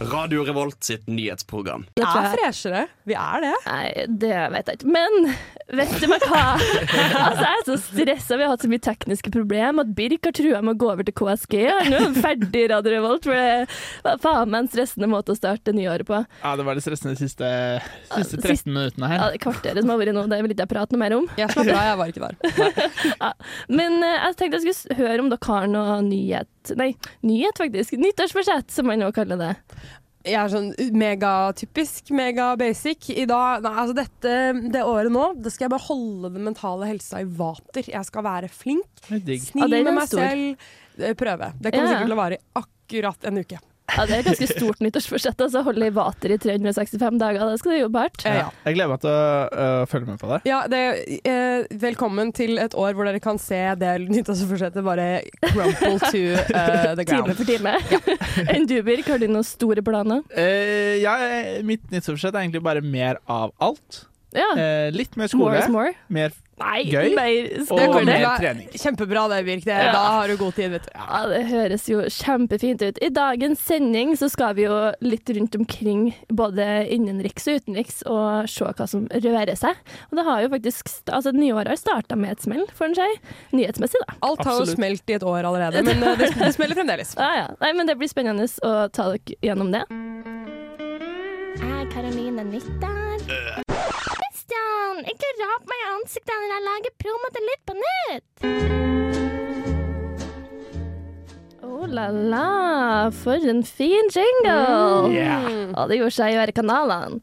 Radio Revolt sitt nyhetsprogram. Vi er freshere. Vi er det. Nei, det vet jeg ikke. Men vet du meg hva? Altså, jeg er så stressa. Vi har hatt så mye tekniske problemer at Birk har trua med å gå over til KSG. Nå er ferdig Radio Revolt. For det var faen meg en stressende måte å starte nyåret på. Ja, det var det stressende de siste, siste 13 sist- 13 minuttene Ja, her. det kvarteret som har vært nå, det vil ikke jeg prate noe mer om. Jeg slapper av, jeg var ikke der. Men eh, jeg tenkte jeg skulle høre om dere har noe nyhet Nei, nyhet faktisk. Nyttårsforsett, som man nå kaller det. Jeg er sånn megatypisk, mega-basic. I dag, nei, altså dette det året nå, da skal jeg bare holde den mentale helsa i vater. Jeg skal være flink, Det snill med meg stor. selv. Eh, Prøve. Det kommer Ja. sikkert til å vare i akkurat en uke. Ja, Det er et ganske stort nyttårsforsett. Altså holde i vater i 365 dager. Det skal du jobbe hardt. Ja. Jeg gleder meg til å uh, følge med på det. Ja, det, uh, velkommen til et år hvor dere kan se det nyttårsforsettet bare crumple to uh, the Time for time. Enn du, Birk, har du noen store planer? ja, mitt nyttårsforsett er egentlig bare mer av alt. Ja. Litt mer more skole, is more. mer Nei, Gøy. mer og mer trening. Kjempebra det, Birk. Det, Ja. Da har du god tid, vet du. Ja, Det høres jo kjempefint ut. I dagens sending så skal vi jo litt rundt omkring både innenriks og utenriks og se hva som rører seg. Og det har jo faktisk altså Nyåret har starta med et smell, får en si. Nyhetsmessig, da. Alt har jo smelt i et år allerede, men eh, det, det smeller fremdeles. Ja, ja. Nei, men det blir spennende å ta dere gjennom det. Jeg er Karoline Nytter. Christian, ikke rap meg i ansiktet når jeg lager promo til Litt på nytt. Oh la la, for en fin jingle! Yeah. Og det gjorde seg i hver kanalene.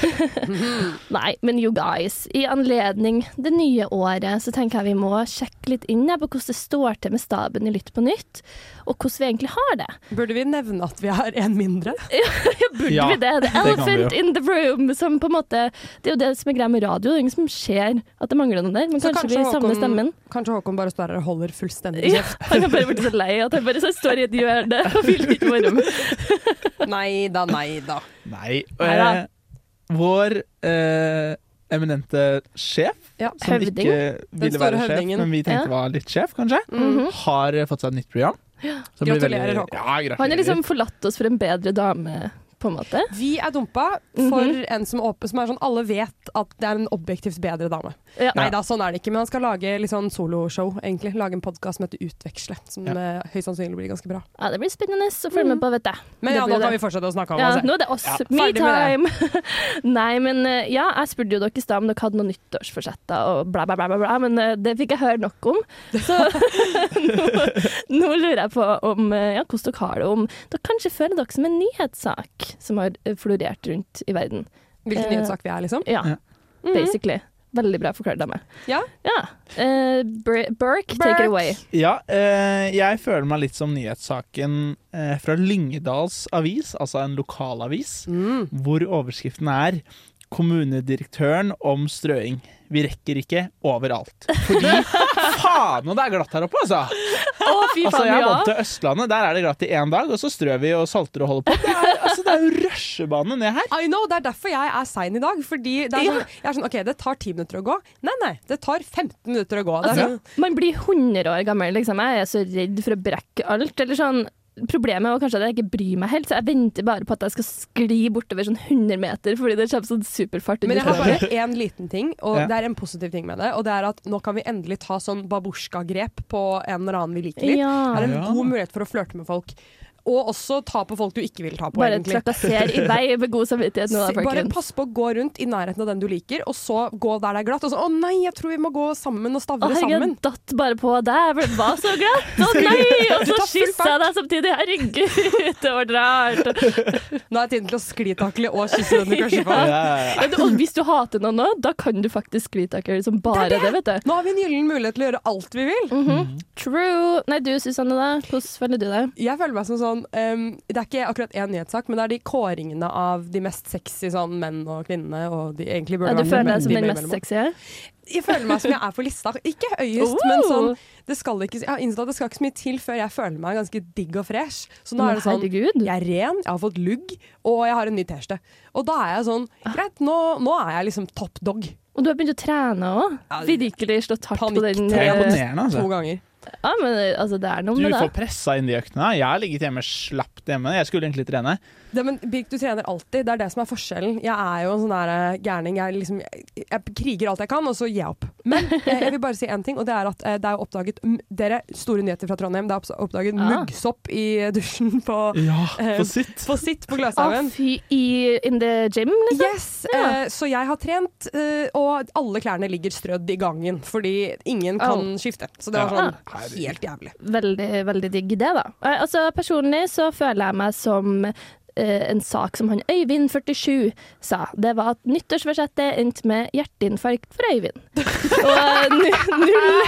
Nei, men you guys, i anledning det nye året så tenker jeg vi må sjekke litt inn på hvordan det står til med staben i Lytt på nytt, og hvordan vi egentlig har det. Burde vi nevne at vi har en mindre? Burde Ja, vi det? The det vi elephant in the room, som på en måte Det er jo det som er greia med radio, det er ingen som ser at det mangler noe der, men kanskje, kanskje, vi kanskje savner stemmen. Kanskje Håkon bare står her og holder fullstendig Ja, han har bare blitt så lei at han bare så står i et hjørne og vil ikke være med. Nei da, nei da. Nei. Neida. Eh, vår eh, eminente sjef, Ja. som Høvding. ikke ville være sjef, men vi tenkte Ja. var litt sjef, kanskje, Mhm. har eh, fått seg et nytt program. Gratulerer, Håkon. Ja, gratulerer. Han har liksom forlatt oss for en bedre dame, på en måte. Vi er dumpa for Mhm. en som, som er sånn Alle vet at det er en objektivt bedre dame. Ja. Nei da, sånn er det ikke. Men han skal lage litt sånn soloshow, egentlig. Lage en podkast som heter Utveksle. Som Ja. eh, høyst sannsynlig blir ganske bra. Ja, det blir spennende å følge med på, vet jeg. Men ja, nå kan det. vi fortsette å snakke om Ja, oss. nå er det oss. Ja, Me time! Nei, men eh, ja, jeg spurte jo dere i stad om dere hadde noen nyttårsforsetter og bla, bla, bla, bla, bla men eh, det fikk jeg høre nok om. Så nå, nå lurer jeg på om ja, hvordan dere har det. Om dere kanskje føler dere som en nyhetssak som har eh, florert rundt i verden. Hvilken Eh, nyhetssak vi er, liksom. Ja. Mhm. basically. Veldig bra forklart av meg. Ja. ja. Uh, Br- Burke, take Burke. it away. Ja, uh, jeg føler meg litt som nyhetssaken uh, fra Lyngdals avis, altså en lokalavis, Mm. hvor overskriften er 'Kommunedirektøren om strøing'. Vi rekker ikke overalt. Fordi faen og det er glatt her oppe, altså! Fy altså jeg er ja. vant til Østlandet, der er det gratis i én dag, og så strør vi og salter og holder på. Det er, altså, det er jo rushebane ned her. I know, Det er derfor jeg er sein i dag. Fordi det er Ja. sånn, jeg er sånn OK, det tar 10 minutter å gå. Nei, nei, det tar 15 minutter å gå. Altså, sånn, man blir 100 år gammel, liksom. Jeg er så redd for å brekke alt. Eller sånn, problemet er kanskje at jeg ikke bryr meg helt, så jeg venter bare på at jeg skal skli bortover sånn 100 meter fordi det kommer sånn superfart. Men jeg har bare én liten ting, og Ja. det er en positiv ting med det. Og det er at nå kan vi endelig ta sånn babusjka-grep på en eller annen vi liker litt. Ja. Det er en god mulighet for å flørte med folk. Og også ta på folk du ikke vil ta på, Bare egentlig. trakasser i vei med god samvittighet nå, Bare pass på å gå rundt i nærheten av den du liker, og så gå der det er glatt. Og så 'Å nei, jeg tror vi må gå sammen og Å, stavre herregud, sammen'. Herregud, datt bare på deg, for det var så glatt! Å nei! Og så kyssa jeg deg samtidig. Herregud, det var rart. Nå er tiden til å sklitakle og kysse den du kanskje får. ja, ja. Ja, og hvis du hater noen nå, da kan du faktisk sklitakle som bare det, vet du. Nå har vi en gyllen mulighet til å gjøre alt vi vil. Mhm. True. Nei, du Susanne, da? Hvordan føler du deg? Jeg føler meg som sånn ehm, Det er ikke akkurat én nyhetssak, men det er de kåringene av de mest sexy sånn menn og kvinnene. Og de egentlig Ja, du føler deg som den mest sexy sexy? Jeg føler meg som jeg er på lista. Ikke høyest, Oh. men sånn det skal ikke, Jeg har innsett at det skal ikke så mye til før jeg føler meg ganske digg og fresh. Så nå Men er det sånn herregud. Jeg er ren, jeg har fått lugg, og jeg har en ny T-skjorte. Og da er jeg sånn Greit, nå, nå er jeg liksom top dog. Og du har begynt å trene òg. Ja, Virkelig slått hardt på den. Er eh, To altså. ganger. Ja, men altså, det er noe Du med får det. pressa inn de øktene. Jeg har ligget hjemme slapt hjemme. Jeg skulle egentlig trene. Det, men Birk, du trener alltid. Det er det som er forskjellen. Jeg er jo en sånn der eh, gærning. Jeg, liksom, jeg, jeg kriger alt jeg kan, og så gir jeg opp. Men eh, jeg vil bare si én ting, og det er at eh, det er oppdaget m- Dere, store nyheter fra Trondheim. Det er oppdaget Ah. muggsopp i dusjen på, Ja, Eh, på sitt. på sitt på Gløshaugen. in the gym, liksom? Yes, eh, så jeg har trent, eh, og alle klærne ligger strødd i gangen fordi ingen kan skifte. Så det var sånn sånn helt jævlig. Veldig, veldig digg det, da. Eh, Altså, personlig så føler jeg meg som eh, en sak som han Øyvind 47 sa. Det var at nyttårsforsettet endte med hjerteinfarkt for Øyvind. Og eh, null,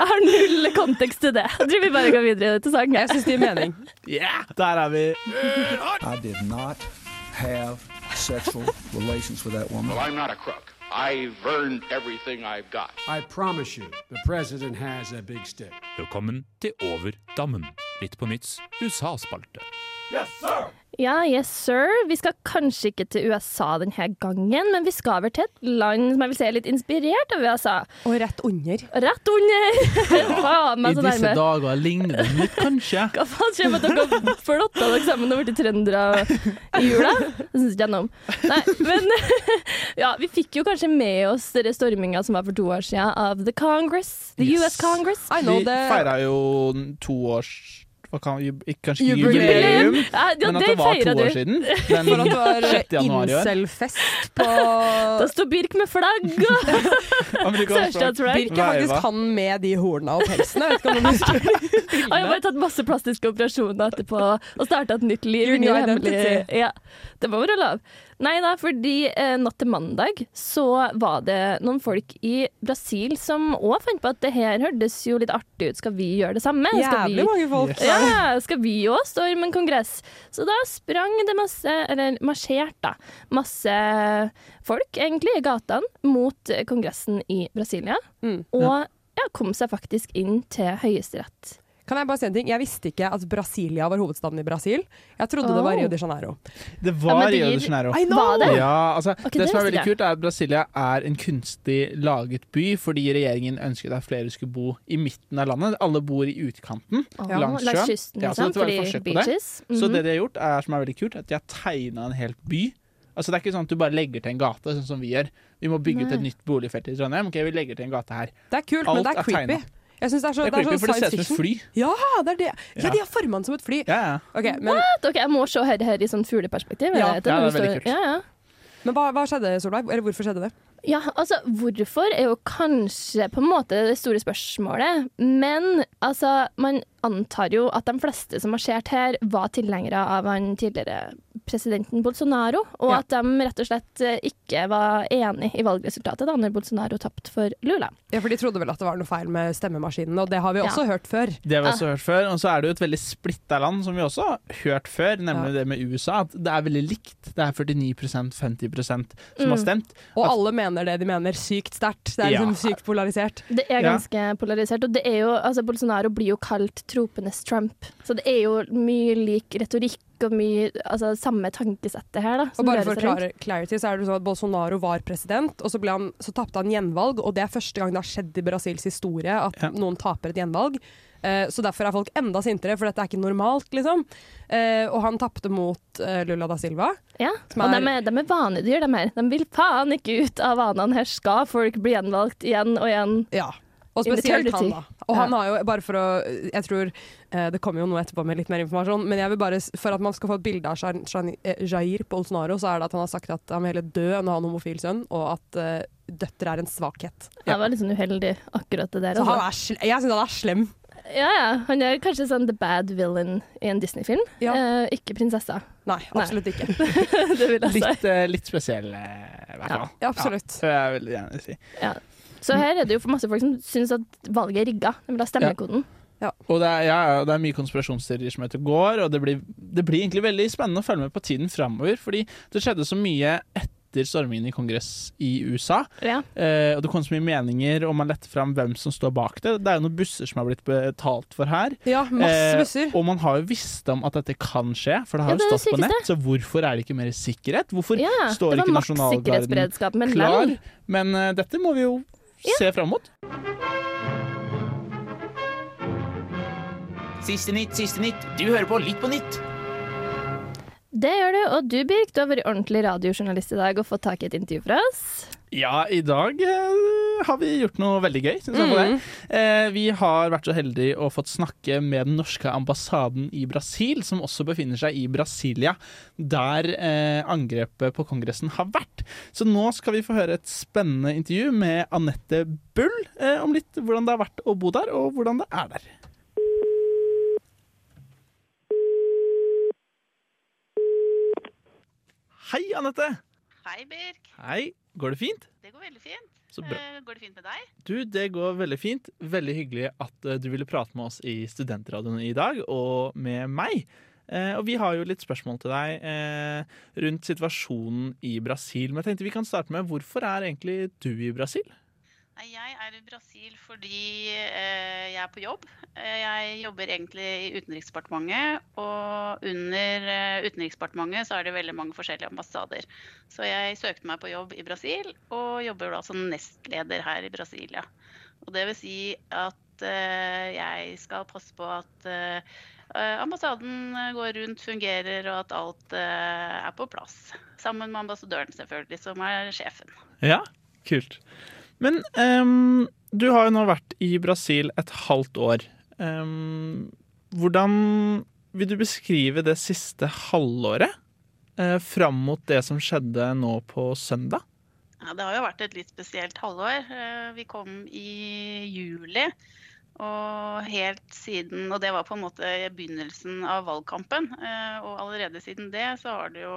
jeg har null kontekst til det. Jeg tror vi bare går videre til sangen. Jeg syns det gir mening. Yeah! Der er vi. I did not have sexual relations with that woman. Well, I'm not a crook. I've earned everything I've got. I promise you, the president has a big stick. Velkommen til Over dammen. Litt på nytts USA-spalte. Ja, yes sir. Vi skal kanskje ikke til USA denne gangen, men vi skal vel til et land som jeg vil si er litt inspirert av USA. Og rett under. Rett under! Faen I meg så disse dager ligner det litt, kanskje. Hva faen skjer med at dere flotta dere sammen og blitt trøndere i jula? Det syns ikke jeg noe om. Nei, men ja, vi fikk jo kanskje med oss denne storminga som var for to år siden av The Congress. The Yes. US Congress. I know Vi feira jo to års hva kan, Kanskje ikke Jubileum. jubileum, Ja, ja, men at det det var to du. år siden. Den For at det var 6. januar i år. incel-fest på Da sto Birk med flagg og sørstatsflagg. Birk er faktisk han med de horna og pelsen. Jeg vet ikke om du husker Jeg har bare tatt masse plastiske operasjoner etterpå og starta et nytt liv. Ja, det må være lov. Nei da, fordi eh, natt til mandag så var det noen folk i Brasil som òg fant på at det her hørtes jo litt artig ut, skal vi gjøre det samme? Vi Jævlig mange folk. ja, skal vi òg storme en kongress? Så da sprang det masse, eller marsjerte, masse folk egentlig i gatene mot kongressen i Brasilia. Mm. Og ja, kom seg faktisk inn til Høyesterett. Kan jeg bare si en ting? Jeg visste ikke at Brasilia var hovedstaden i Brasil. Jeg trodde det var Oh. Rio de Janeiro. Det var ja, det Rio de Janeiro. I know! Var det? Ja, altså, okay, det, det som er veldig jeg. kult, er at Brasilia er en kunstig laget by fordi regjeringen ønsket at flere skulle bo i midten av landet. Alle bor i utkanten. oh. Langs sjøen. kysten, Ja, så dette var et forsøk på det. Så Mhm. det de har gjort, er, som er veldig kult, at de har tegna en hel by. Altså Det er ikke sånn at du bare legger til en gate, sånn som vi gjør. Vi må bygge ut et nytt boligfelt i Trondheim. Ok, vi legger til en gate her. Det er kult, Alt men det er er creepy. tegnet. Jeg synes det er, så, Det er det er creepy, sånn for det ser ut som et fly. Ja, det er det. Ja, Ja. de har forma den som et fly. Ja, ja. Okay, men, What? Ok, jeg må se her, her i sånn fugleperspektiv. Ja, ja, det er veldig kult. Ja, ja. men hva, hva skjedde, Solveig? Eller hvorfor skjedde det? Ja, altså hvorfor er jo kanskje på en måte det store spørsmålet. Men altså, man antar jo at de fleste som har marsjert her, var tilhengere av han tidligere presidenten Bolsonaro, og Ja. at de rett og slett eh, ikke var enig i valgresultatet da når Bolsonaro tapte for Lula. Ja, for De trodde vel at det var noe feil med stemmemaskinene, og det har vi Ja. også hørt før. Det har vi også hørt før. Og så er det jo et veldig splitta land, som vi også har hørt før, nemlig Ja. det med USA. At det er veldig likt. Det er 49% 50% som Mm. har stemt. Og At- alle mener det de mener, sykt sterkt. Det er Ja. liksom sykt polarisert. Det er Ja. ganske polarisert, og det er jo, altså Bolsonaro blir jo kalt tropenes Trump. Så det er jo mye lik retorikk og mye altså, samme tankesettet her, da. Og bare for å klare, clarity, så er det sånn at Bolsonaro var president, og så, ble han, så tapte han gjenvalg, og det er første gang det har skjedd i Brasils historie at Ja. noen taper et gjenvalg. Eh, så derfor er folk enda sintere, for dette er ikke normalt, liksom. Eh, og han tapte mot eh, Lula da Silva. Ja, Som og er- de er, de er vanedyr, de her. De vil faen ikke ut av vanene. Her skal folk bli gjenvalgt igjen og igjen. Ja. Og spesielt han, da. Og han har jo, bare for å Jeg tror eh, det kommer jo noe etterpå med litt mer informasjon, men jeg vil bare, for at man skal få et bilde av eh, Jair Bolsonaro, så er det at han har sagt at han vil heller dø enn å ha en homofil sønn, og at eh, døtre er en svakhet. Det var litt sånn uheldig, akkurat det der. Så han Altså. er sl jeg syns han er slem. Ja, ja. Han er kanskje sånn the bad villain i en Disney-film. Ja. Eh, ikke prinsessa, Nei, absolutt ikke. det vil jeg si. Litt, uh, litt spesiell, i hvert fall. Ja, absolutt. Ja, det vil jeg gjerne si. Så her er det jo for masse folk som syns at valget er rigga. De vil ha stemmekoden. Og det er, ja, ja, det er mye konspirasjonsteorier som heter går, og det blir, det blir egentlig veldig spennende å følge med på tiden framover. Fordi det skjedde så mye etter stormingen i Kongress i USA. Ja. Eh, og det kom så mye meninger, og man lette fram hvem som står bak det. Det er jo noen busser som har blitt betalt for her. Ja, masse Eh, busser. og man har jo visst om at dette kan skje, for det har Ja, det jo stått på nett. Så hvorfor er det ikke mer sikkerhet? Hvorfor Ja, står ikke Nasjonalgarden klar? Men uh, dette må vi jo se fram mot. Siste nytt, siste nytt. Du hører på Litt på nytt. Det gjør du, og du Birk, du har vært ordentlig radiojournalist i dag og fått tak i et intervju fra oss. Ja, i dag eh, har vi gjort noe veldig gøy, syns jeg. på det. Eh, vi har vært så heldige å fått snakke med den norske ambassaden i Brasil, som også befinner seg i Brasilia, der eh, angrepet på Kongressen har vært. Så nå skal vi få høre et spennende intervju med Anette Bull eh, om litt hvordan det har vært å bo der, og hvordan det er der. Hei, Anette. Hei, Birk. Hei. Går det fint? Det går veldig fint. Så bra. Eh, Går det fint med deg? Du, det går veldig fint. Veldig hyggelig at eh, du ville prate med oss i Studentradioen i dag, og med meg. Eh, og vi har jo litt spørsmål til deg eh, rundt situasjonen i Brasil. Men jeg tenkte vi kan starte med hvorfor er egentlig du i Brasil? Nei, Jeg er i Brasil fordi eh, jeg er på jobb. Eh, Jeg jobber egentlig i Utenriksdepartementet, og under eh, Utenriksdepartementet så er det veldig mange forskjellige ambassader. Så jeg søkte meg på jobb i Brasil, og jobber da som nestleder her i Brasilia. Og det vil si at jeg skal passe på at ambassaden går rundt, fungerer, og at alt er på plass. Sammen med ambassadøren, selvfølgelig, som er sjefen. Ja, kult. Men um, du har jo nå vært i Brasil et halvt år. Um, hvordan vil du beskrive det siste halvåret Uh, fram mot det som skjedde nå på søndag? Ja, det har jo vært et litt spesielt halvår. Eh, Vi kom i juli. Og helt siden Og det var på en måte begynnelsen av valgkampen. Eh, Og allerede siden det så har det jo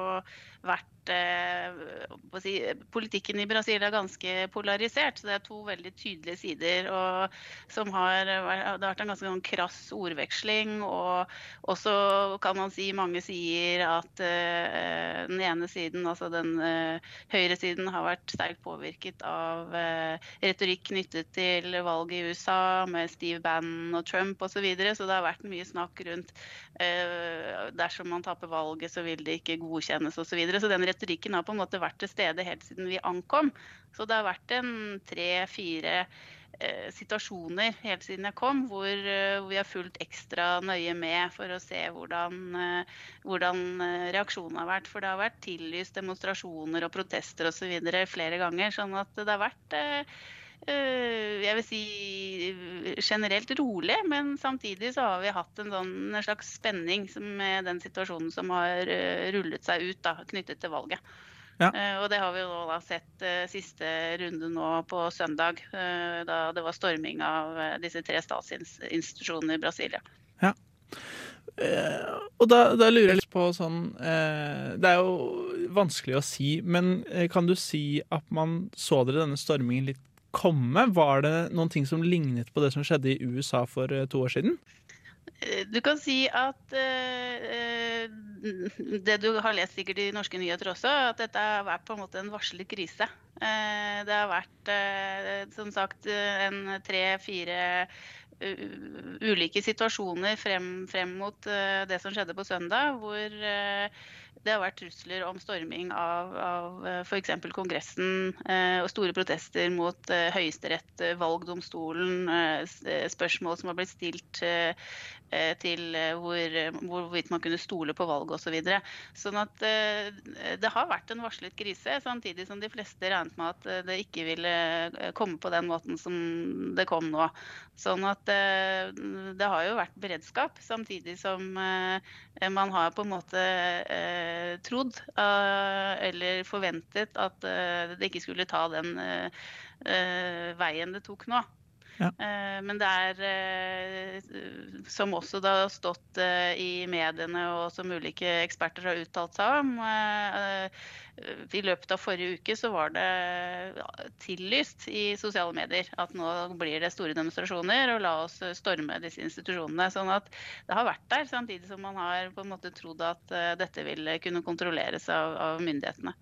vært eh, si, Politikken i Brasil er ganske polarisert, så det er to veldig tydelige sider. Og som har Det har vært en ganske sånn krass ordveksling. Og også kan man si mange sier at eh, den ene siden, altså den eh, høyresiden, har vært sterkt påvirket av eh, retorikk knyttet til valget i USA med Steve Bannon og Trump osv. Så, videre. så det har vært mye snakk rundt eh, dersom man taper valget, så vil det ikke godkjennes osv. Så, den retorikken har på en måte vært til stede helt siden vi ankom. Så det har vært en tre-fire eh, situasjoner helt siden jeg kom, hvor, eh, hvor vi har fulgt ekstra nøye med for å se hvordan, eh, hvordan eh, reaksjonen har vært. For det har vært tillyst demonstrasjoner og protester osv. flere ganger. Sånn at det har vært eh, jeg vil si eh, generelt rolig, men samtidig så har vi hatt en, sånn, en slags spenning med den situasjonen som har eh, rullet seg ut da, knyttet til valget. Ja. Eh, og det har vi jo da sett eh, siste runde nå på søndag, eh, da det var storming av eh, disse tre statsinstitusjonene i Brasilia. Eh, og da, da lurer jeg litt på sånn eh, Det er jo vanskelig å si, men eh, kan du si at man så dere denne stormingen litt komme? Var det noen ting som lignet på det som skjedde i USA for eh, to år siden? Eh, Du kan si at eh, eh, det du har lest sikkert i norske nyheter også, at dette har vært på en måte en varslet krise. Eh, det har vært eh, som sagt en tre-fire ulike situasjoner frem, frem mot eh, det som skjedde på søndag, hvor eh, det har vært trusler om storming av, av f.eks. Kongressen eh, og store protester mot eh, Høyesterett, eh, valgdomstolen, eh, eh, spørsmål som har blitt stilt eh, eh, til eh, hvor, hvorvidt man kunne stole på valget osv. Så videre. sånn at eh, det har vært en varslet krise, samtidig som de fleste regnet med at eh, det ikke ville eh, komme på den måten som det kom nå. Sånn at eh, det har jo vært beredskap, samtidig som eh, man har på en måte eh, trodd eller forventet at det ikke skulle ta den veien det tok nå. Ja. Eh, men det er, eh, som også da har stått eh, i mediene og som ulike eksperter har uttalt seg om, i løpet av forrige uke så var det tillyst i sosiale medier at nå blir det store demonstrasjoner, og la oss storme disse institusjonene. Sånn at det har vært der, samtidig som man har på en måte trodd at dette ville kunne kontrolleres av, av myndighetene.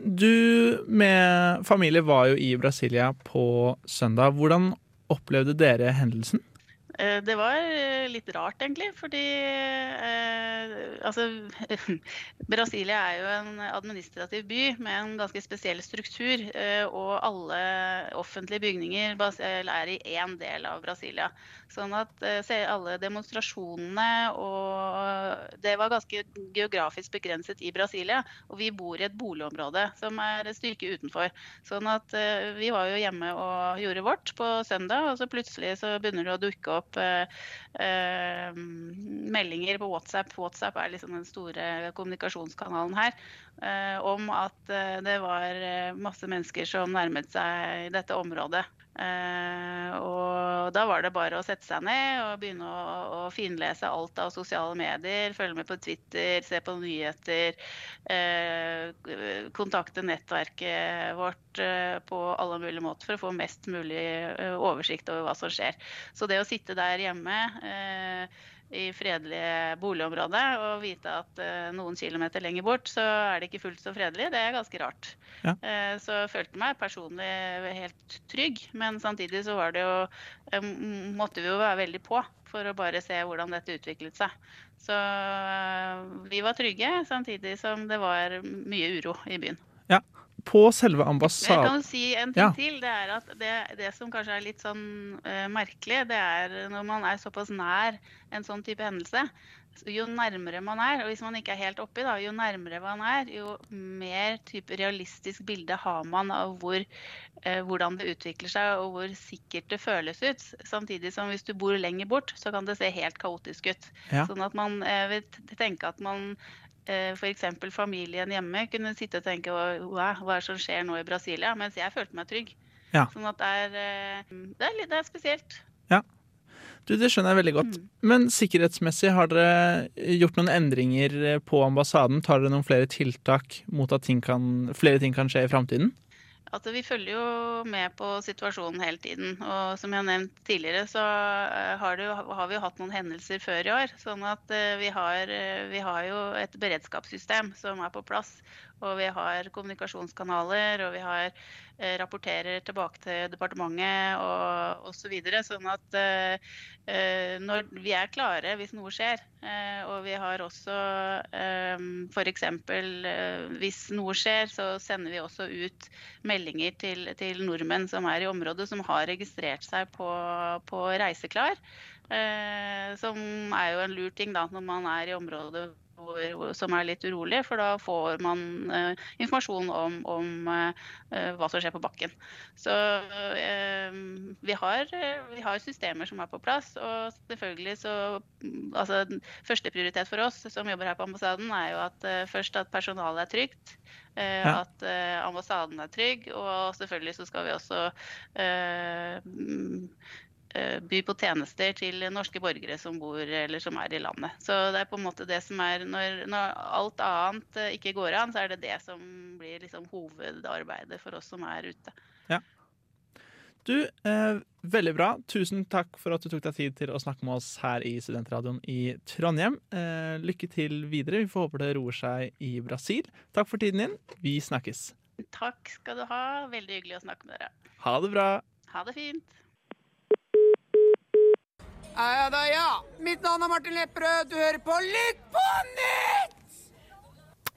Du med familie var jo i Brasilia på søndag. Hvordan opplevde dere hendelsen? Eh, Det var eh, litt rart, egentlig, fordi eh, altså Brasilia er jo en administrativ by med en ganske spesiell struktur. Eh, og alle offentlige bygninger er i én del av Brasilia. Sånn at eh, alle demonstrasjonene og Det var ganske geografisk begrenset i Brasilia. Og vi bor i et boligområde som er et stykke utenfor. Sånn at eh, vi var jo hjemme og gjorde vårt på søndag, og så plutselig så begynner det å dukke opp eh, eh, meldinger på WhatsApp. WhatsApp er liksom den store kommunikasjonskanalen her. eh, om at eh, det var masse mennesker som nærmet seg dette området. Eh, og da var det bare å sette seg ned og begynne å, å finlese alt av sosiale medier. Følge med på Twitter, se på nyheter. Eh, kontakte nettverket vårt eh, på alle mulige måter for å få mest mulig oversikt over hva som skjer. Så det å sitte der hjemme i fredelige boligområder og vite at eh, noen kilometer lenger bort så er det ikke fullt så fredelig, det er ganske rart. Ja. Eh, så jeg følte meg personlig helt trygg, men samtidig så var det jo eh, måtte vi jo være veldig på for å bare se hvordan dette utviklet seg. Så vi var trygge, samtidig som det var mye uro i byen. På selve ambassaden Jeg kan si en ting Ja. til. Det er at det, det som kanskje er litt sånn uh, merkelig, det er når man er såpass nær en sånn type hendelse. Jo nærmere man er, og hvis man ikke er helt oppi, da, jo nærmere man er, jo mer type realistisk bilde har man av hvor, eh, hvordan det utvikler seg og hvor sikkert det føles ut. Samtidig som hvis du bor lenger bort, så kan det se helt kaotisk ut. Ja. Sånn at man eh, vil tenke at man F.eks. familien hjemme kunne sitte og tenke hva er det som skjer nå i Brasilia? Mens jeg følte meg trygg. Ja. Sånn at det er, eh, det er, det er spesielt. Du, Det skjønner jeg veldig godt. Men sikkerhetsmessig, har dere gjort noen endringer på ambassaden? Tar dere noen flere tiltak mot at ting kan, flere ting kan skje i framtiden? Altså, vi følger jo med på situasjonen hele tiden. Og som jeg har nevnt tidligere, så eh, har, det har vi jo hatt noen hendelser før i år. Sånn at eh, vi har, eh, vi har jo et beredskapssystem som er på plass. Og vi har kommunikasjonskanaler, og vi har eh, rapporterer tilbake til departementet og osv. Så sånn at eh, eh, når vi er klare hvis noe skjer. Eh, og vi har også eh, f.eks. Eh, hvis noe skjer, så sender vi også ut meldinger til, til nordmenn som er i området, som har registrert seg på, på Reiseklar. Eh, som er jo en lur ting da, når man er i området hvor, som er litt urolig, for da får man eh, informasjon om, om eh, hva som skjer på bakken. Så eh, vi, har, vi har systemer som er på plass, og selvfølgelig så altså altså, Førsteprioritet for oss som jobber her på ambassaden, er jo at eh, først at personalet er trygt. Eh, Ja. At eh, ambassaden er trygg, og selvfølgelig så skal vi også eh, mm, eh, by på tjenester til norske borgere som bor eller som er i landet. Så det er på en måte det som er Når, når alt annet eh, ikke går an, så er det det som blir liksom hovedarbeidet for oss som er ute. Ja. Du, eh, veldig bra. Tusen takk for at du tok deg tid til å snakke med oss her i Studentradioen i Trondheim. Eh, lykke til videre. Vi får håpe det roer seg i Brasil. Takk for tiden din. Vi snakkes. Takk skal du ha. Veldig hyggelig å snakke med dere. Ha det bra. Ha det fint. Ja da, ja. Mitt navn er Martin Lepperød. Du hører på Lytt på nytt!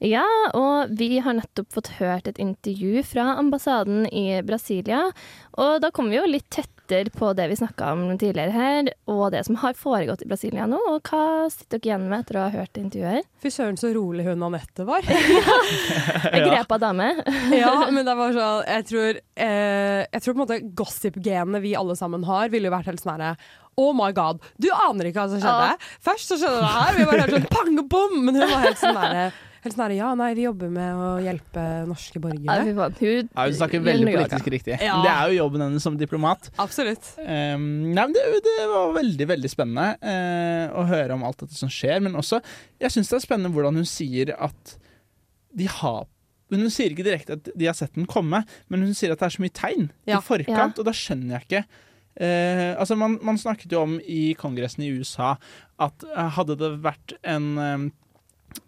Ja, og vi har nettopp fått hørt et intervju fra ambassaden i Brasilia. Og da kommer vi jo litt tettere på det vi snakka om tidligere her, og det som har foregått i Brasilia nå. Og hva sitter dere igjen med etter å ha hørt intervjuet her? Fy søren, så rolig hun Anette var. ja. En grepa dame. ja, men det var sånn Jeg tror, eh, jeg tror på en måte gossip-genene vi alle sammen har, ville jo vært helt sånn herre Oh my god, du aner ikke hva som skjedde. Først så skjedde det her, vi bare hørte sånn pang og bom, men hun var helt sånn derre Helt sånn ja, nei, vi jobber med å hjelpe norske borgere. Ja. Hun, Ja, hun snakker veldig politisk riktig. Ja. Det er jo jobben hennes som diplomat. Absolutt. Um, nei, men det, det var veldig veldig spennende uh, å høre om alt dette som skjer. Men også, jeg syns det er spennende hvordan hun sier at de har men Hun sier ikke direkte at de har sett den komme, men hun sier at det er så mye tegn Ja. i forkant, og da skjønner jeg ikke eh, altså man, man snakket jo om i kongressen i USA at eh, hadde det vært en eh,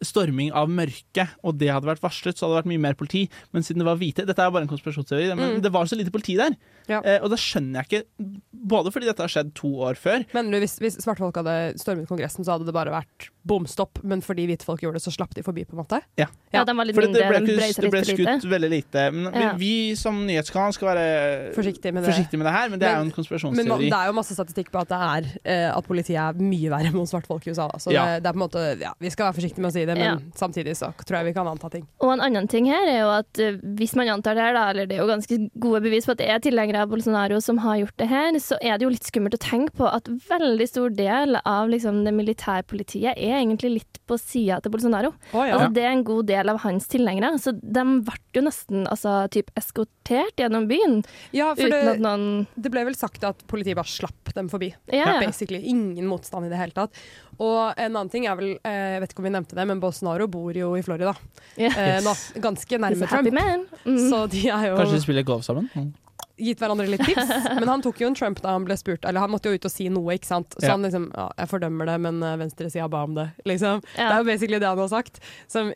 storming av mørket, og det hadde vært varslet, så hadde det vært mye mer politi. Men siden det var hvite Dette er bare en konspirasjonsteori, men Mm. det var så lite politi der. Ja. Eh, og da skjønner jeg ikke Både fordi dette har skjedd to år før. Men hvis, hvis svarte folk hadde stormet Kongressen, så hadde det bare vært bomstopp. Men fordi hvite folk gjorde det, så slapp de forbi, på en måte. Ja, Ja, den var litt For det, det ble, ikke, det ble skutt lite. veldig lite. Men Ja. vi, vi som nyhetskanal skal være Forsiktige med det. forsiktige med det her, men det er jo en konspirasjonsteori. Men det er jo masse statistikk på at, det er, eh, at politiet er mye verre mot svartfolk i USA. da. Så Ja. det, det er på en måte, ja, vi skal være forsiktige med å si det, men Ja. samtidig så tror jeg vi kan anta ting. Og en annen ting her er jo at eh, hvis man antar det her, da, eller det er jo ganske gode bevis på at det er tilhengere av Bolsonaro som har gjort det her, så er det jo litt skummelt å tenke på at veldig stor del av liksom, det militærpolitiet er egentlig litt på sida til Bolsonaro. Oh, ja. Altså, det er en god del av hans tilhengere. Så de ble jo nesten altså, typ eskortert gjennom byen. Ja, for uten at det, noen det ble vel sagt at politiet bare slapp dem forbi. Ja, ja. Basically. Ingen motstand i det hele tatt. Og en annen ting er vel, eh, jeg vet ikke om vi nevnte det, men Bolsonaro bor jo i Florida. Ja. Eh, nå, ganske nærme Trump. man. Mm. Så de er jo Kanskje de spiller golf sammen? Mm. Gitt hverandre litt tips. Men han tok jo en Trump da han ble spurt, eller han måtte jo ut og si noe, ikke sant. Så Ja. han liksom ja, jeg fordømmer det, men uh, venstresida ba om det, liksom. Ja. Det er jo basically det han har sagt. Så,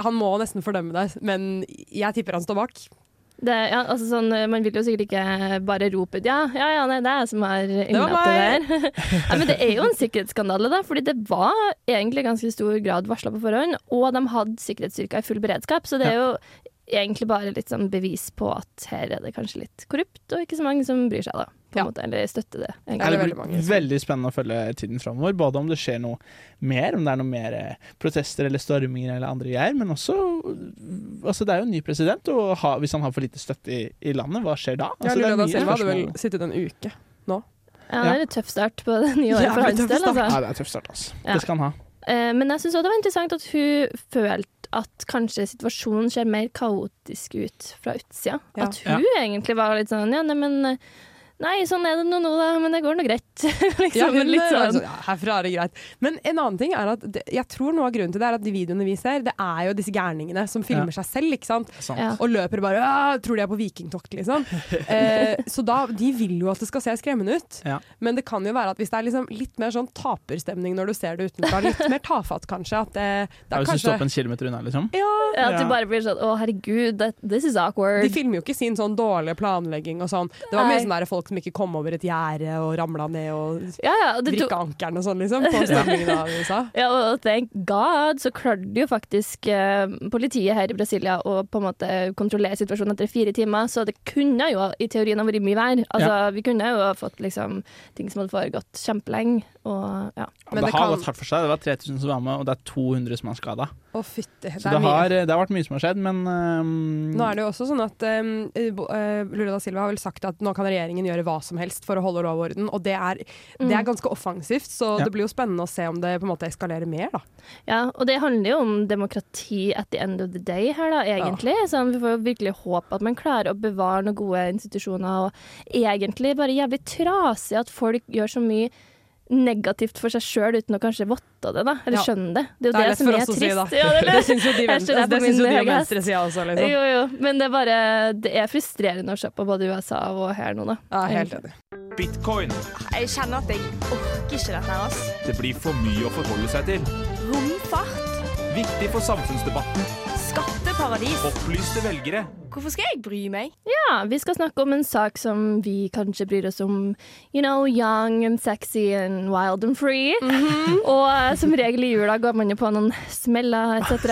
han må nesten fordømme det, men jeg tipper han står bak. Det, ja, altså sånn, man vil jo sikkert ikke bare rope ut ja, ja, ja, nei, det er jeg som har var innlatt det der. ja, men det er jo en sikkerhetsskandale, da, fordi det var egentlig ganske stor grad varsla på forhånd, og de hadde sikkerhetsstyrker i full beredskap, så det er jo egentlig bare litt sånn bevis på at her er det kanskje litt korrupt, og ikke så mange som bryr seg, da. På en Ja. måte, eller støtter det. Ja, Egentlig. det veldig blir som- veldig spennende å følge tiden framover. Både om det skjer noe mer, om det er noe mer eh, protester eller storminger eller andre greier, men også altså Det er jo en ny president, og ha, hvis han har for lite støtte i, i landet, hva skjer da? Altså, ja, Lula da Silva hadde vel sittet en uke nå. Ja, det er en tøff start på det nye året ja, for hans del, altså. Ja, det er tøff start, altså. Ja. Det skal han ha. Eh, Men jeg syns òg det var interessant at hun følte at kanskje situasjonen ser mer kaotisk ut fra utsida. Ja. At hun egentlig var litt sånn ja, nei, men Nei, sånn er det nå, da, men det går nå greit. liksom, Ja, men, litt sånn. altså, ja, herfra er det greit. Men en annen ting er at det, jeg tror noe av grunnen til det er at de videoene vi ser, det er jo disse gærningene som filmer seg selv, ikke sant. Sant. Ja. Og løper bare «Ah, Tror de er på vikingtokt, liksom. Eh, så da, de vil jo at det skal se skremmende ut. Ja. Men det kan jo være at hvis det er liksom litt mer sånn taperstemning når du ser det utenfra, litt mer tafatt kanskje, at det, det Ja, er hvis du kanskje stopper en kilometer unna, liksom. ja, Ja, at Ja. du bare blir sånn å herregud, that, this is awkward. De filmer jo ikke sin sånn dårlige planlegging og sånn. Det var mye sånn der folk som ikke kom over et gjerde og ramla ned og ja, ja, vrikka ankelen og sånn, liksom. På stemningen av USA. Ja, og thank God så klarte jo faktisk eh, politiet her i Brasilia å på en måte kontrollere situasjonen etter fire timer, så det kunne jo i teorien ha vært mye vær. Altså, Vi kunne jo ha fått liksom ting som hadde foregått kjempelenge. Og, ja. Men det, det har kan- gått hardt for seg. Det var 3000 som var med, og det er 200 som er skada. Å, fytti. Det Så er det mye. har, det har vært mye som har skjedd, men um, Nå er det jo også sånn at um, Lula da Silva har vel sagt at nå kan regjeringen gjøre hva som helst for å holde lov og orden, og det er, det er Mm. ganske offensivt, så Ja. det blir jo spennende å se om det på en måte eskalerer mer, da. ja, og det handler jo om demokrati at the end of the day her, da, egentlig. Så vi får jo virkelig håpe at man klarer å bevare noen gode institusjoner, og egentlig bare jævlig trasig at folk gjør så mye negativt for seg sjøl uten å kanskje votte det, da. Eller Ja. skjønne det. Det er jo Det er det, som er trist. si, da. Ja, det, Det syns jo de, venstre, det det syns jo de venstresida også, liksom. Jo, jo, men det er bare Det er frustrerende å se på både USA og her nå, da. Ja, helt enig. Bitcoin. Jeg kjenner at jeg orker ikke dette her, altså. Det blir for mye å forholde seg til. Romfart. Viktig for samfunnsdebatten. Skatteparadis. Opplyste velgere. Hvorfor skal jeg bry meg? Ja, vi skal snakke om en sak som vi kanskje bryr oss om. You know, young and sexy and wild and free. Og eh, som regel i jula går man jo på noen smeller etc.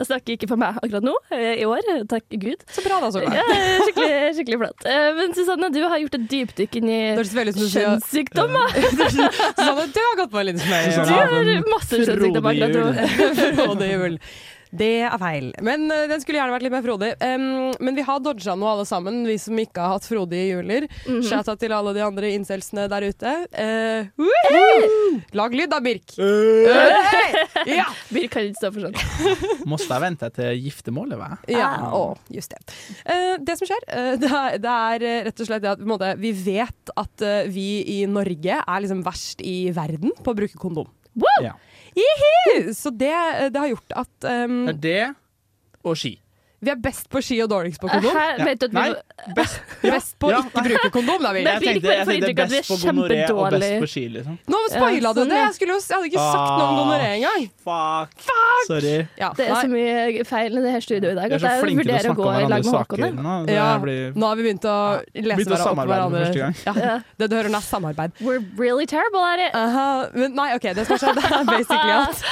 Jeg snakker ikke for meg akkurat nå, eh, i år, takk Gud. Så bra da, Solveig. Ja, skikkelig, skikkelig flott. Eh, Men Susanne, du har gjort et dypdykk inn i kjønnssykdommer. Susanne, du har gått på en liten smell. Du har masse kjønnssykdommer akkurat nå. Det er feil. Men uh, den skulle gjerne vært litt mer frodig. Um, men vi har dodga noe alle sammen, vi som ikke har hatt frodige juler. Mm -hmm. Shata til alle de andre incelsene der ute. Uh, uh -huh. Lag lyd da, Birk. Hey! Ja! Birk kan ikke stå for sånt. Måste jeg vente til giftermålet, hva? Ja, å, just det. Eh, det som skjer, eh, det, er, det er eh, rett og slett det at på en måte, vi vet at eh, vi i Norge er liksom verst i verden på å bruke kondom. Ja. Jihi! Så det, eh, det har gjort at um, det og ski? Vi er best på ski og dårligst på kondom. Her, vet du at vi, Nei, best, Best på Ja, ikke bruke kondom, da, vi- jeg tenkte, jeg tenkte er best på gonoré og best på ski, liksom. Nå spoila Ja, du sånn, det! Jeg, skulle jeg hadde ikke sagt noe om gonoré engang. Fuck. Sorry. Ja, det er så mye feil i det her studioet i dag er at så jeg til å vurderer å snakke gå om i lag med saker Håkon. nå. Ja, blir nå har vi begynt å lese Begynt å hverandre opp hverandre. første gang. Ja, Ja. det du hører nå er samarbeid. We're really terrible at it. Aha, men nei, ok, det som har skjedd er basically at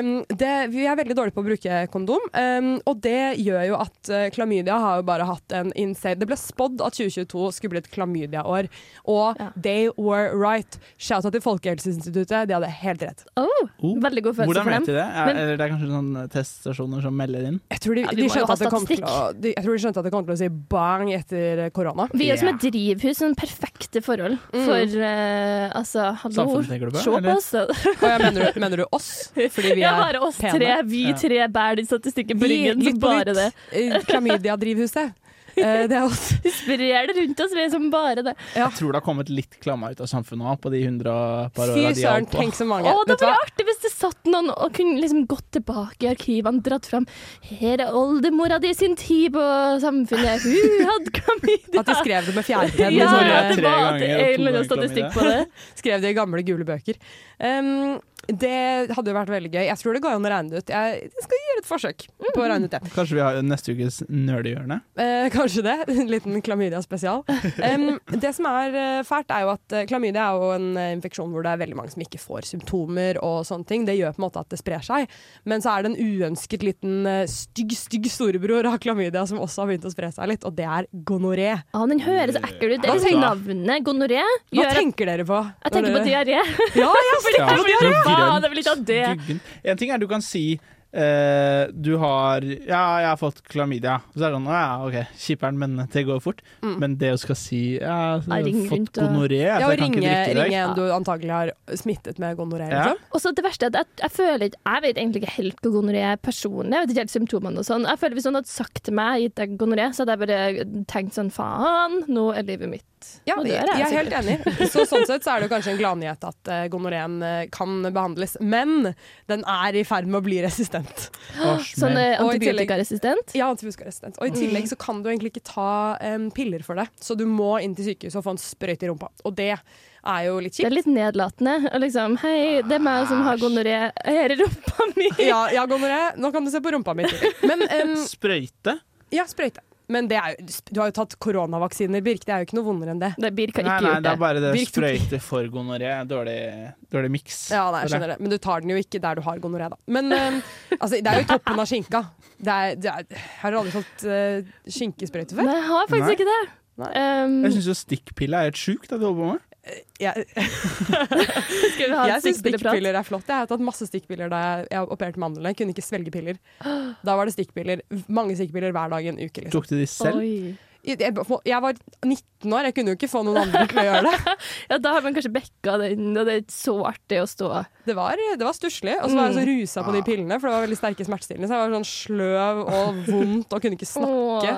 um, det, Vi er veldig dårlige på å bruke kondom, um, og det gjør jo at uh, klamydia har jo bare hatt en insane Det ble spådd at 2022 skulle bli et klamydia-år, og Ja. they were right. Shout out til Folkehelseinstituttet, de hadde helt rett. Oh, Oh. veldig god følelse Hvordan for vet dem. de det? Er, Men- eller det er kanskje sånne teststasjoner som melder inn? Jeg tror de, Ja, de, skjønte at å, de, jeg tror de skjønte at det kom til å si bang etter korona. Vi er yeah. som et drivhus, sånn perfekte forhold Mm. for uh, Altså, hallo, Samfunnet du på, se på eller? oss. Og jeg mener, du, mener du oss? Fordi vi Ja, er bare oss pene? tre. Vi tre bærer den statistikken på ryggen. Litt bare det. Eh, Klamydia-drivhuset. Eh, det er også sprer det rundt oss, vi er som bare det. Ja. Jeg tror det har kommet litt klamma ut av samfunnet òg, på de hundre par Fy åra de har holdt på. tenk så mange. Å, det var artig hvis det satt noen og kunne liksom gått tilbake i arkivene, dratt fram Her er oldemora di sin tid på Samfunnet, hun hadde klamydia. At de skrev det med fjærpenn. Ja, i det var en eller annen statistikk på det. skrev det i gamle gule bøker. Um, det hadde jo vært veldig gøy. Jeg tror det går an å regne det ut. Jeg skal gjøre et forsøk på å regne ut det. Kanskje vi har neste ukes nerdehjørne? Eh, kanskje det. En liten klamydia-spesial. Um, det som er eh, fælt, er jo at eh, klamydia er jo en eh, infeksjon hvor det er veldig mange som ikke får symptomer og sånne ting. Det gjør på en måte at det sprer seg. Men så er det en uønsket liten stygg, stygg storebror av klamydia som også har begynt å spre seg litt, og det er gonoré. Ja, den høres så ekkel ut. Det er liksom navnet gonoré. Hva gjør tenker dere på? jeg tenker på diaré. Ja, jeg tenker på sånn, grønn. jeg det. Duggen. En ting er du kan si eh, du har Ja, jeg har fått klamydia. Så er det sånn, «Å ja, OK, kjiperen, men det går fort. Mm. Men det å skal si ja, jeg Ja, har ring fått rundt og- gonoré Ja, så å jeg kan ringe, ikke drikke i dag. ringe en du antagelig har smittet med gonoré. Ja. Liksom. Og så det verste er at jeg, jeg føler ikke Jeg vet egentlig ikke helt hva gonoré er personlig. Jeg vet ikke helt symptomene og sånn. Jeg føler Hvis noen hadde sagt til meg gitt deg gonoré, så hadde jeg bare tenkt sånn faen, nå er livet mitt Ja, det, jeg, jeg jeg er helt enig. Så sånn sett så er det kanskje en gladnyhet at uh, gonoreen eh, kan behandles. Men den er i ferd med å bli resistent. Sånn smell. eh, Og antibiotikaresistent. Ja, antibiotikaresistent. Og i tillegg så kan du egentlig ikke ta um, piller for det. Så du må inn til sykehuset og få en sprøyte i rumpa. Og det er jo litt kjipt. Det er litt nedlatende. Og liksom, Hei, det er meg som har gonoré. Her er rumpa mi. Ja, ja, gonoré. Nå kan du se på rumpa mi. Men um, Sprøyte? ja, sprøyte. Men det er du har jo tatt koronavaksiner, Birk. Det er jo ikke noe vondere enn det. Det Birk har ikke nei, gjort det er bare det Birk sprøyte for gonoré. Dårlig, dårlig miks. Ja, nei, jeg skjønner det. Men du tar den jo ikke der du har gonoré, da. Men um, altså, det er jo toppen av skinka. Det er, det er, har du aldri fått uh, skinkesprøyte før? Nei, jeg har faktisk Nei. ikke det. Nei. Um, Jeg syns jo stikkpille er helt sjukt det du holder på med. Jeg, jeg syns stikkpiller er flott. Jeg har tatt masse stikkpiller da jeg, jeg opererte mandlene. Jeg kunne ikke svelge piller. Da var det stikkpiller. Mange stikkpiller hver dag i en uke. Liksom. Tok du de selv? Oi. Jeg, var 19 år, jeg kunne jo ikke få noen andre til å gjøre det. Ja, da har man kanskje bekka den, og det er så artig å stå. Det var, det var stusslig. Og så var jeg så rusa på de pillene, for det var veldig sterke smertestillende. Så jeg var sånn sløv og vondt og kunne ikke snakke.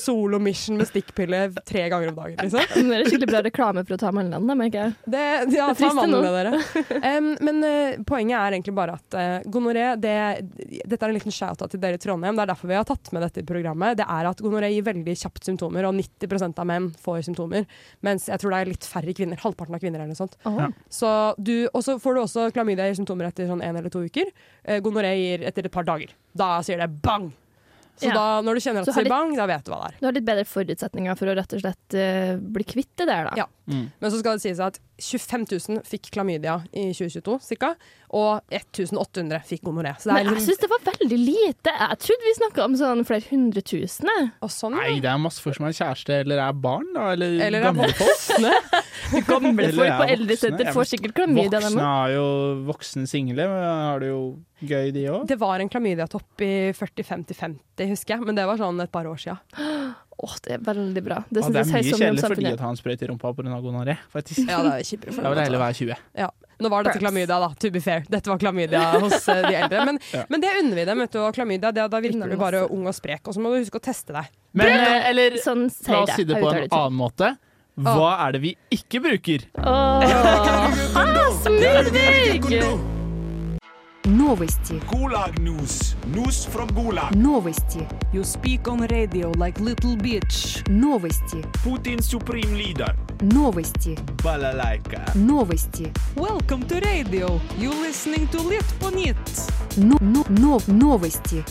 Solo mission med stikkpille tre ganger om dagen, liksom. Det er skikkelig bra reklame for å ta mandlene, da, merker jeg. Det, ja, ta det nå. mandlene dere. Um, men uh, poenget er egentlig bare at uh, gonoré det, Dette er en liten shout-out til dere i Trondheim. Det er derfor vi har tatt med dette i programmet. Det er at gonoré gir veldig kjapt symptomer, og 90% av menn får symptomer. Mens jeg tror det er litt færre kvinner. Halvparten av kvinner eller noe sånt. Ja. Så du, og så får du også klamydia gir symptomer etter sånn en eller to uker. Eh, gonoré gir etter et par dager. Da sier det bang! Så Ja. da, når du kjenner at det har sier bang, da vet du hva det er. Du har litt bedre forutsetninger for å rett og slett uh, bli kvitt det der, da. Ja. Mm. Men så skal det sies at 25 000 fikk klamydia i 2022 cirka, og 1800 fikk gonoré. Så det er Men jeg syns det var veldig lite. Jeg trodde vi snakka om sånn flere hundre tusen. sånn, Nei, det er masse folk som er kjæreste eller er barn, da. Eller, Eller er gamle folk. voksne. Gamle folk på eldresenter får sikkert klamydia. Voksne har jo voksne single, men har det jo gøy, de òg. Det var en klamydiatopp i 40-50-50, husker jeg, men det var sånn et par år sia. Åh, det er veldig bra. Det Ja, det er mye kjedelig for de å ta en sprøyte i rumpa pga. gonoré, faktisk. Ja, det er kjipere for Da vil jeg heller være 20. Ja. Nå var dette klamydia, da, to be fair. Dette var klamydia hos eh, de eldre. Men, Ja. men det unner vi dem. vet du, og klamydia, det, Da virker du bare ung og sprek. Og så må du huske å teste deg. Men eh, eller Sånn la oss si det på en annen måte. Hva er det vi ikke bruker? Åh, ah, Smurvig! Новости. Gulag News. News from Gulag. Новости. You speak on radio like little bitch. Новости. Putin's supreme leader. Новости. Balalaika. Новости. Welcome to radio. You listening to Litt på nytt. Но, но, но, новости.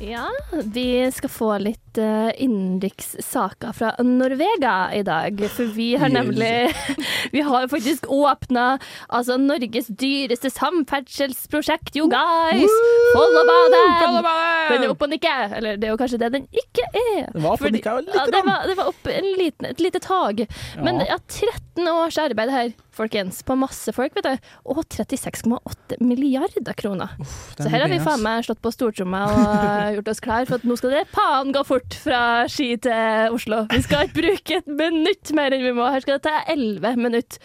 Ja, vi skal få litt uh, innenrikssaker fra Norvega i dag. For vi har nemlig Vi har faktisk åpna altså, Norges dyreste samferdselsprosjekt, you guys! Follobanen! Den er oppe og nikker. Eller det er jo kanskje det den ikke er. Det var oppe og nikket ja, det var, det var opp en liten, et lite tag. Men Ja. ja, 13 års arbeid her, folkens. På masse folk, vet du. Og 36,8 milliarder kroner. er Så her har vi faen meg slått på stortromma og gjort oss klar for at nå skal det faen gå fort fra Ski til Oslo. Vi skal ikke bruke et minutt mer enn vi må. Her skal det ta 11 minutter.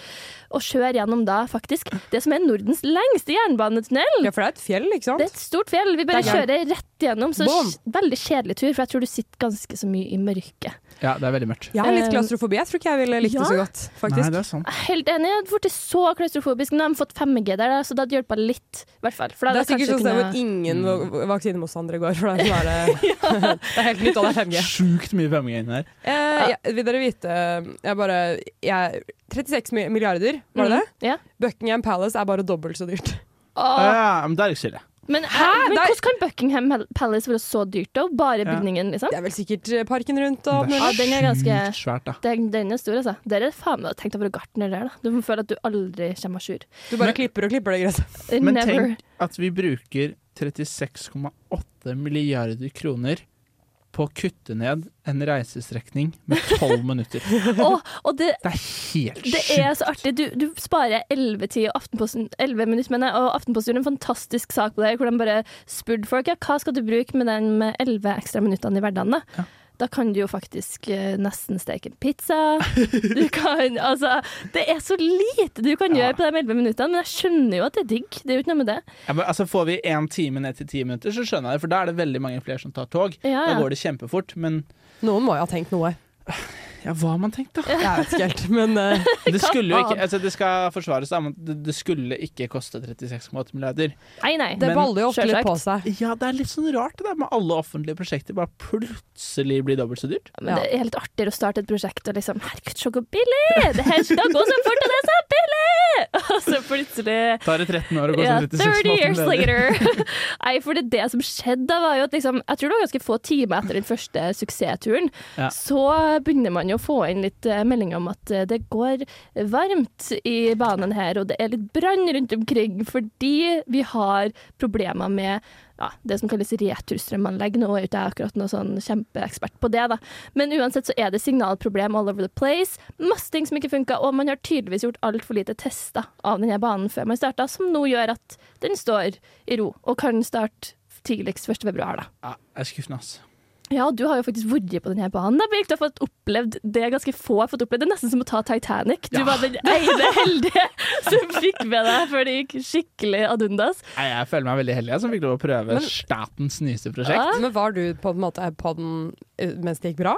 Og kjøre gjennom da faktisk det som er Nordens lengste jernbanetunnel. Ja, for det er et fjell, ikke sant? Det er et stort fjell. Vi bare er kjører rett gjennom. Så Boom. veldig kjedelig tur, for jeg tror du sitter ganske så mye i mørket. Ja, det er veldig mørkt. Jeg har litt Eh, klaustrofobi. Jeg tror ikke jeg ville likt det så godt, faktisk. Nei, det er sant. Helt enig. Jeg hadde blitt så klaustrofobisk. Nå har de fått 5G der, da, så det hadde hjulpet litt. I hvert fall. Det er sikkert sånn kunne... at ingen Mm. vaksinemotstandere går. For det er, sånn der, det er helt nytt, og det er 5G. Sjukt mye 5G inni her. Eh, ja, vil dere vite jeg bare, jeg, 36 milliarder, var det Mm, det? ja. Buckingham Palace er bare dobbelt så dyrt. Ja, men det er ikke så ille. Men, Hæ? men er- hvordan kan Buckingham Palace være så dyrt, da? Bare bygningen, liksom? Det er vel sikkert eh, parken rundt og Det er Ja, den er ganske svært, da. den, den er stor, altså. Der er faen meg tenkt å være gartner der, da. Du må føle at du aldri kommer à jour. Du bare Men- klipper og klipper det gresset. Men tenk at vi bruker 36,8 milliarder kroner på å kutte ned en reisestrekning med 12 minutter. Og, og det, Det er helt det er så artig. Du, du sparer 11 tid og Aftenposten 11 minutter, mener jeg, og Aftenposten gjorde en fantastisk sak på det, hvor de bare spurte folk ja, hva skal du bruke med den med 11 ekstra minuttene i hverdagen. Da? Da kan du jo faktisk eh, nesten steke en pizza. Du kan Altså, det er så lite du kan gjøre på de 11 minuttene, men jeg skjønner jo at det er digg. Det er jo ikke noe med det. Ja, men altså Får vi én time ned til ti minutter, så skjønner jeg det. For da er det veldig mange flere som tar tog. Ja, ja. Da går det kjempefort. Men Noen må jo ha tenkt noe. Ja, hva har man tenkt, da? Jeg vet ikke helt, men uh, Det skulle jo ikke altså Det skal forsvares, da, men det, skulle ikke koste 36,8 milliarder. Nei, nei. det baller jo ofte litt på seg. Ja, det er litt sånn rart det der med alle offentlige prosjekter bare plutselig blir dobbelt så dyrt. Men det er litt artigere å starte et prosjekt og liksom Herregud, se hvor billig! Det her skal gå så fort, og det er så billig! Og så plutselig Tar det 13 år å gå Ja, sånn 30 years 36,8 milliarder. later. Nei, for det, det som skjedde da, var jo at liksom Jeg tror det var ganske få timer etter den første suksessturen, Ja. så begynner man jo å få inn litt eh, meldinger om at eh, det går varmt i banen her, og det er litt brann rundt omkring fordi vi har problemer med ja, det som kalles returstrømanlegg. Nå er jo ikke jeg akkurat noen sånn kjempeekspert på det, da. Men uansett så er det signalproblem all over the place. Masse ting som ikke funka, og man har tydeligvis gjort altfor lite tester av denne banen før man starta, som nå gjør at den står i ro og kan starte tidligst 1. februar, da. Ja, jeg er skuffende, ass. Ja, du har jo faktisk vært på denne banen. Da. Birk, Du har fått opplevd det ganske få har fått opplevd. Det er nesten som å ta Titanic. Du Ja. var den ene heldige som fikk med deg før det gikk skikkelig ad undas. Nei, Jeg føler meg veldig heldig jeg, som fikk lov å prøve Men- statens nyeste prosjekt. Ja. Men var du på en måte på den eh, mens det gikk bra?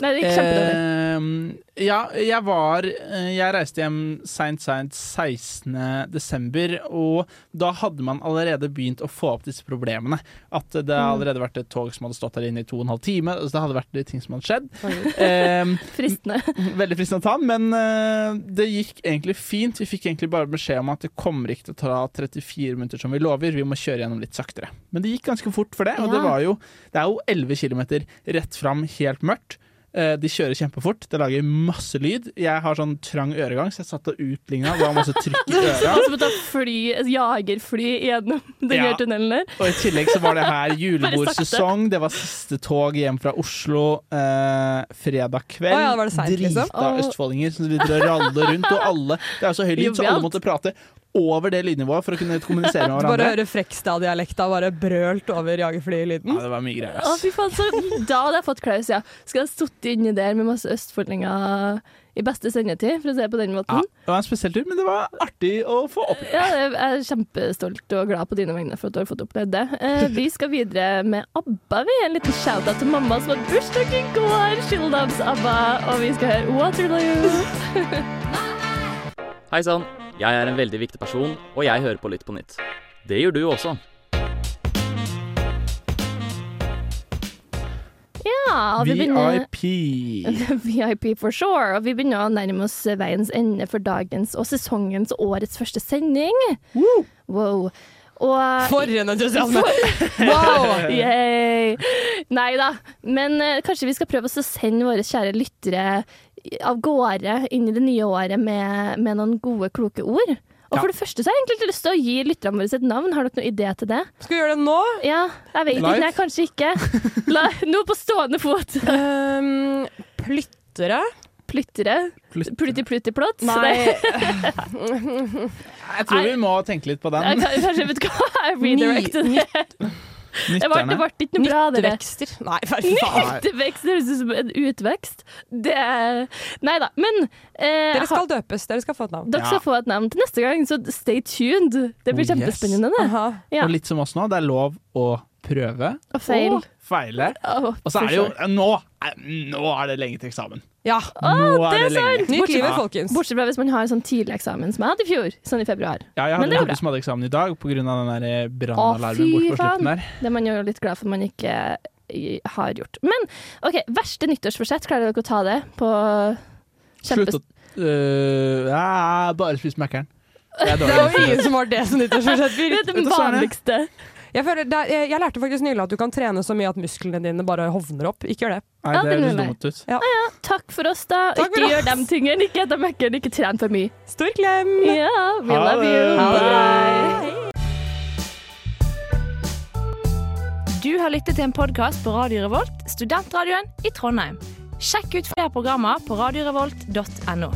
Nei, det gikk kjempedårlig. Eh, ja, jeg var eh, Jeg reiste hjem seint, seint 16. desember, og da hadde man allerede begynt å få opp disse problemene. At det Mm. hadde allerede vært et tog som hadde stått der inne i to og en halv time. Så det hadde vært ting som hadde skjedd. Eh, Fristende. Veldig fristende å ta den, men eh, det gikk egentlig fint. Vi fikk egentlig bare beskjed om at det kommer ikke til å ta 34 minutter som vi lover, vi må kjøre gjennom litt saktere. Men det gikk ganske fort for det, og det var jo Det er jo 11 km rett fram, helt mørkt. Eh, De kjører kjempefort, det lager masse lyd. Jeg har sånn trang øregang, så jeg satt og utligna. Det var masse trykk i øra. som å ta fly, et jagerfly gjennom den Ja. tunnelen der. Og i tillegg så var det her julebordsesong. Det var siste tog hjem fra Oslo eh, fredag kveld. Oh, ja, Drita liksom? Drita østfoldinger som sitter og raller rundt, og alle Det er jo så høy lyd, så alle måtte prate over det lydnivået for å kunne kommunisere med hverandre. bare høre Frekstad-dialekta bare brølt over jagerflylyden. Ja, det var mye greier. Å, ass. fy faen, så da hadde jeg fått klaus, ja. Skal jeg sittet inni der med masse østfoldinger i beste sendetid, for å si det på den Ja, måten? det var en spesiell tur, men det var artig å få oppleve. Ja, jeg er kjempestolt og glad på dine vegne for at du har fått opplevd det. Eh, vi skal videre med ABBA. Vi En liten shout-out til mamma som hadde bursdag i går. She loves ABBA. Og vi skal høre Waterloo. Hei sann, jeg er en veldig viktig person, og jeg hører på Lytt på nytt. Det gjør du også. Ja, og vi begynner VIP. VIP for sure. Og vi begynner å nærme oss veiens ende for dagens og sesongens og årets første sending. Wow. Og, For en entusiasme! wow! Yay! Nei da. Men uh, kanskje vi skal prøve oss å sende våre kjære lyttere av gårde inn i det nye året med, med noen gode, kloke ord. Og Ja. for det første så har jeg egentlig lyst til å gi lytterne våre et navn. Har dere noen idé til det? Skal vi gjøre det nå? Ja, jeg vet ikke. Nei, kanskje ikke. La, nå på stående fot. Um, plyttere? Plyttere? Plutti, plutti, plott? Nei. Jeg tror vi må tenke litt på den. Jeg, Kanskje vet du hva, jeg redirected det. Det ble, det ble ikke noe bra, dere. Nyttevekster? Nei, for faen. Nyttevekster høres ut som en utvekst. Det Nei da, men eh, Dere skal døpes. Dere skal få et navn. Dere skal få et navn til neste gang, så stay tuned. Det blir Oh, yes. kjempespennende, det. Ja. Og litt som oss nå, det er lov å prøve Og feil. og feile. Oh, Og så er det jo nå, nå er det lenge til eksamen. Ja. Nå det er lenge. sant! Nytt livet, Ja. folkens. Bortsett fra hvis man har en sånn tidlig eksamen som jeg hadde i fjor, sånn i februar. Ja, jeg Men hadde det en kompis som hadde eksamen i dag pga. den eh, brannalarmen fy borte på slutten der. Det er man jo litt glad for man ikke eh, har gjort. Men OK, verste nyttårsforsett, klarer dere å ta det på kjempe... Slutt å øh, Bare spis Mækkern. Det er Det jo ingen som har det som nyttårsforsett. Det er det vanligste. Jeg, føler, det er, jeg, jeg lærte faktisk nylig at du kan trene så mye at musklene dine bare hovner opp. Ikke gjør det. Nei, Ja, det det høres dumt ut. Ja. Takk for oss, da. Takk for ikke gjør de tingene. Ikke et Mækkern, ikke tren for mye. Stor klem! Ja, we Ha love det. you. Ha det. Du Du har lyttet til en podkast på Radio Revolt, studentradioen i Trondheim. Sjekk ut flere programmer på radiorevolt.no.